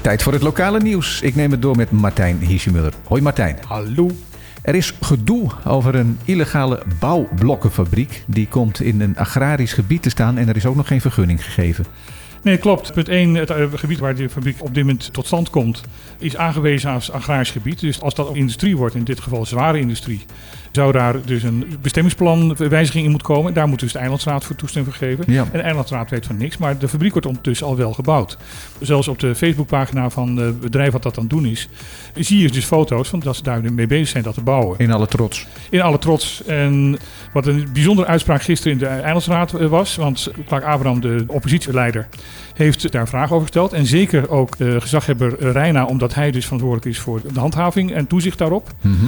Tijd voor het lokale nieuws. Ik neem het door met Martijn Hiesemuller. Hoi Martijn. Hallo. Er is gedoe over een illegale bouwblokkenfabriek. Die komt in een agrarisch gebied te staan en er is ook nog geen vergunning gegeven. Nee, klopt. Punt 1, het eh, gebied waar de fabriek op dit moment tot stand komt, is aangewezen als agrarisch gebied. Dus als dat industrie wordt, in dit geval zware industrie, zou daar dus een bestemmingsplanwijziging in moeten komen. Daar moet dus de Eilandsraad voor toestemming voor geven. Ja. En de Eilandsraad weet van niks, maar de fabriek wordt ondertussen al wel gebouwd. Zelfs op de Facebookpagina van het bedrijf wat dat aan het doen is, zie je dus foto's van dat ze daar mee bezig zijn dat te bouwen. In alle trots. In alle trots. En wat een bijzondere uitspraak gisteren in de Eilandsraad eh, was, want Clark Abraham, de oppositieleider, heeft daar vragen over gesteld. En zeker ook de gezaghebber Reina, omdat hij dus verantwoordelijk is voor de handhaving en toezicht daarop. Mhm.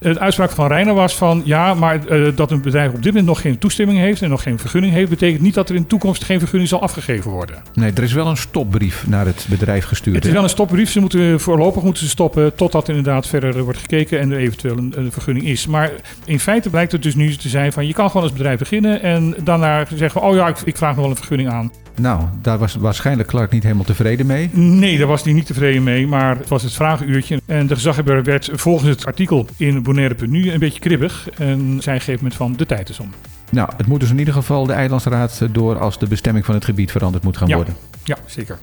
De uitspraak van Reiner was van ja, maar eh, dat een bedrijf op dit moment nog geen toestemming heeft en nog geen vergunning heeft, betekent niet dat er in de toekomst geen vergunning zal afgegeven worden. Nee, er is wel een stopbrief naar het bedrijf gestuurd. Het is wel een stopbrief. Ze moeten voorlopig moeten ze stoppen totdat inderdaad verder wordt gekeken en er eventueel een, een vergunning is. Maar in feite blijkt het dus nu te zijn van je kan gewoon als bedrijf beginnen en daarna zeggen van oh ja, ik, ik vraag nog wel een vergunning aan. Nou, daar was waarschijnlijk Clark niet helemaal tevreden mee. Nee, daar was hij niet tevreden mee, maar het was het vragenuurtje. En de gezaghebber werd volgens het artikel in Bonaire.nu een beetje kribbig. En zei een gegeven moment van de tijd is om. Nou, het moet dus in ieder geval de Eilandsraad door als de bestemming van het gebied veranderd moet gaan Ja. worden. Ja, zeker.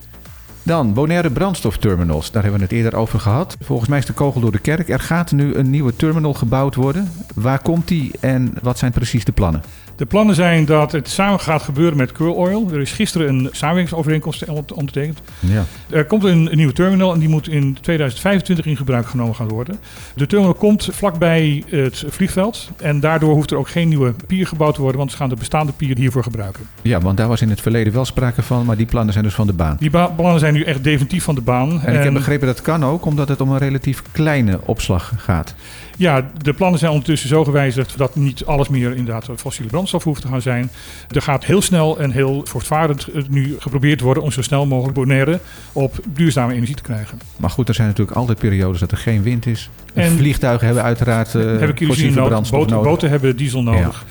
Dan Bonaire brandstofterminals. Daar hebben we het eerder over gehad. Volgens mij is de kogel door de kerk. Er gaat nu een nieuwe terminal gebouwd worden. Waar komt die en wat zijn precies de plannen? De plannen zijn dat het samen gaat gebeuren met Curl Oil. Er is gisteren een samenwerkingsovereenkomst ondertekend. Ja. Er komt een, een nieuwe terminal en die moet in 2025 in gebruik genomen gaan worden. De terminal komt vlakbij het vliegveld en daardoor hoeft er ook geen nieuwe pier gebouwd te worden, want ze gaan de bestaande pier hiervoor gebruiken. ja, want daar was in het verleden wel sprake van, maar die plannen zijn dus van de baan. Die ba- plannen zijn nu echt definitief van de baan. En ik heb begrepen dat kan ook, omdat het om een relatief kleine opslag gaat. Ja, de plannen zijn ondertussen zo gewijzigd dat niet alles meer inderdaad fossiele brandstof hoeft te gaan zijn. Er gaat heel snel en heel voortvarend nu geprobeerd worden om zo snel mogelijk Bonaire op duurzame energie te krijgen. Maar goed, er zijn natuurlijk altijd periodes dat er geen wind is. En- vliegtuigen hebben uiteraard uh, hebben fossiele nodig, brandstof boten, nodig. boten hebben diesel nodig.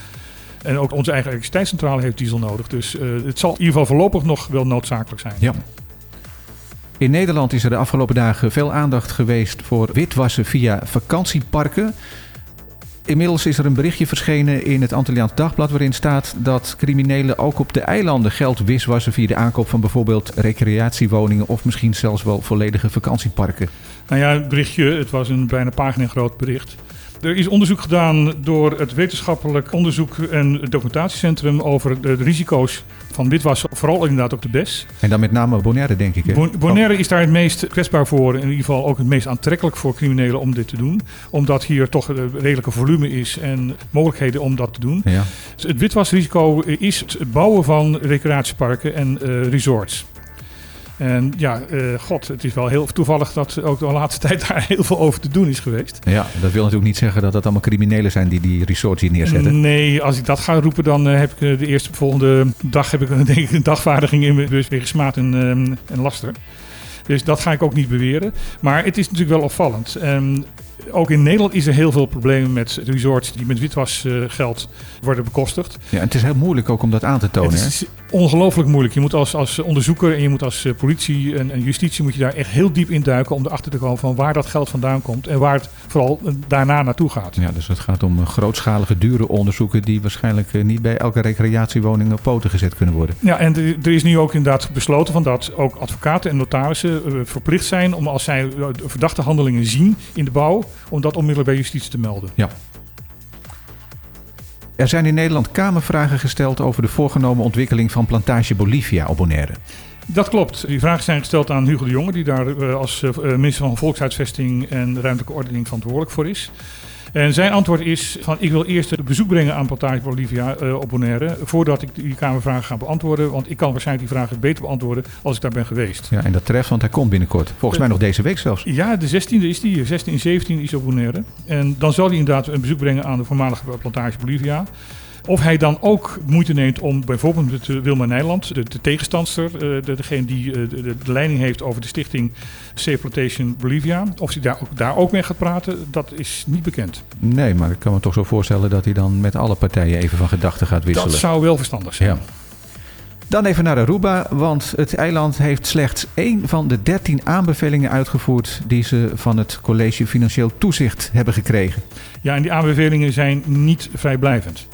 En ook onze eigen elektriciteitscentrale heeft diesel nodig. Dus eh, het zal in ieder geval voorlopig nog wel noodzakelijk zijn. Ja. In Nederland is er de afgelopen dagen veel aandacht geweest voor witwassen via vakantieparken. Inmiddels is er een berichtje verschenen in het Antilliaans Dagblad waarin staat dat criminelen ook op de eilanden geld wiswassen via de aankoop van bijvoorbeeld recreatiewoningen of misschien zelfs wel volledige vakantieparken. Nou ja, het berichtje, het was een bijna pagina groot bericht. Er is onderzoek gedaan door het Wetenschappelijk Onderzoek en Documentatiecentrum over de risico's van witwassen, vooral inderdaad ook de BES. En dan met name Bonaire, denk ik. Hè? Bon- Bonaire is daar het meest kwetsbaar voor, in ieder geval ook het meest aantrekkelijk voor criminelen om dit te doen. Omdat hier toch een redelijke volume is en mogelijkheden om dat te doen. Ja. Dus het witwasrisico is het bouwen van recreatieparken en eh, resorts. En ja, eh, god, het is wel heel toevallig dat ook de laatste tijd daar heel veel over te doen is geweest. ja, dat wil natuurlijk niet zeggen dat het allemaal criminelen zijn die die resorts hier neerzetten. Nee, als ik dat ga roepen, dan eh, heb ik eh, de eerste volgende dag heb ik een, denk ik, een dagvaardiging in mijn bus wegens smaad en, ehm, en laster. Dus dat ga ik ook niet beweren. Maar het is natuurlijk wel opvallend. Ehm, ook in Nederland is er heel veel problemen met resorts die met witwasgeld worden bekostigd. Ja, en het is heel moeilijk ook om dat aan te tonen. Ongelooflijk moeilijk. Je moet als, als onderzoeker en je moet als eh, politie en, en justitie moet je daar echt heel diep in duiken om erachter te komen van waar dat geld vandaan komt en waar het vooral eh, daarna naartoe gaat. Ja, dus het gaat om eh, grootschalige, dure onderzoeken die waarschijnlijk niet bij elke recreatiewoning op poten gezet kunnen worden. Ja, en er- is nu ook inderdaad besloten van dat ook advocaten en notarissen verplicht zijn om als zij verdachte handelingen zien in de bouw, om dat onmiddellijk bij justitie te melden. Er zijn in Nederland kamervragen gesteld over de voorgenomen ontwikkeling van plantage Bolivia op Bonaire. Dat klopt. Die vragen zijn gesteld aan Hugo de Jonge, die daar eh, als eh, minister van Volkshuisvesting en Ruimtelijke Ordening verantwoordelijk voor is. En zijn antwoord is van ik wil eerst een bezoek brengen aan Plantage Bolivia eh, op Bonaire voordat ik die Kamervragen ga beantwoorden. Want ik kan waarschijnlijk die vragen beter beantwoorden als ik daar ben geweest. Ja, en dat treft, want hij komt binnenkort. Volgens mij nog deze week zelfs. Ja, de 16e is die, 16 en 17 is op Bonaire. En dan zal hij inderdaad een bezoek brengen aan de voormalige Plantage Bolivia. Of hij dan ook moeite neemt om bijvoorbeeld met eh, Wilma Nijland, de, de tegenstandster, eh, de, degene die eh, de, leiding heeft over de stichting Safe Plantation Bolivia, of hij daar ook, daar ook mee gaat praten, dat is niet bekend. Nee, maar ik kan me toch zo voorstellen dat hij dan met alle partijen even van gedachten gaat wisselen. Dat zou wel verstandig zijn. Ja. Dan even naar Aruba, want het eiland heeft slechts één van de 13 aanbevelingen uitgevoerd die ze van het College Financieel Toezicht hebben gekregen. Ja, en die aanbevelingen zijn niet vrijblijvend.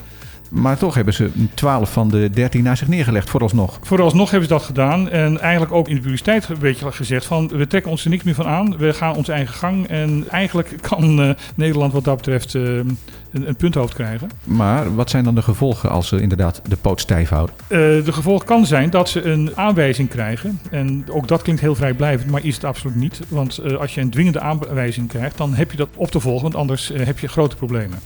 Maar toch hebben ze 12 van de 13 naar zich neergelegd, vooralsnog. Vooralsnog hebben ze dat gedaan. En eigenlijk ook in de publiciteit een beetje gezegd van... we trekken ons er niks meer van aan. We gaan onze eigen gang. En eigenlijk kan uh, Nederland wat dat betreft uh, een, een, punthoofd krijgen. Maar wat zijn dan de gevolgen als ze inderdaad de poot stijf houden? Uh, de gevolg kan zijn dat ze een aanwijzing krijgen. En ook dat klinkt heel vrijblijvend, maar is het absoluut niet. Want als je een dwingende aanwijzing krijgt... dan heb je dat op te volgen, want anders heb je grote problemen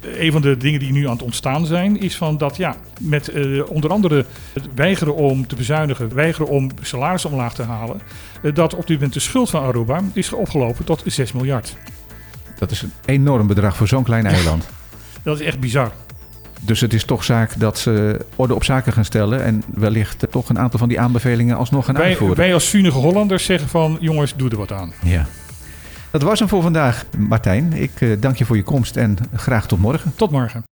een van de dingen die nu aan het ontstaan zijn, is van dat ja, met uh, onder andere het weigeren om te bezuinigen, weigeren om salaris omlaag te halen, uh, dat op dit moment de schuld van Aruba is opgelopen tot 6 miljard. Dat is een enorm bedrag voor zo'n klein eiland. dat is echt bizar. Dus het is toch zaak dat ze orde op zaken gaan stellen en wellicht toch een aantal van die aanbevelingen alsnog gaan wij, uitvoeren. Wij als zunige Hollanders zeggen van jongens, doe er wat aan. Ja. Dat was hem voor vandaag, Martijn. Ik dank je voor je komst en graag tot morgen. Tot morgen.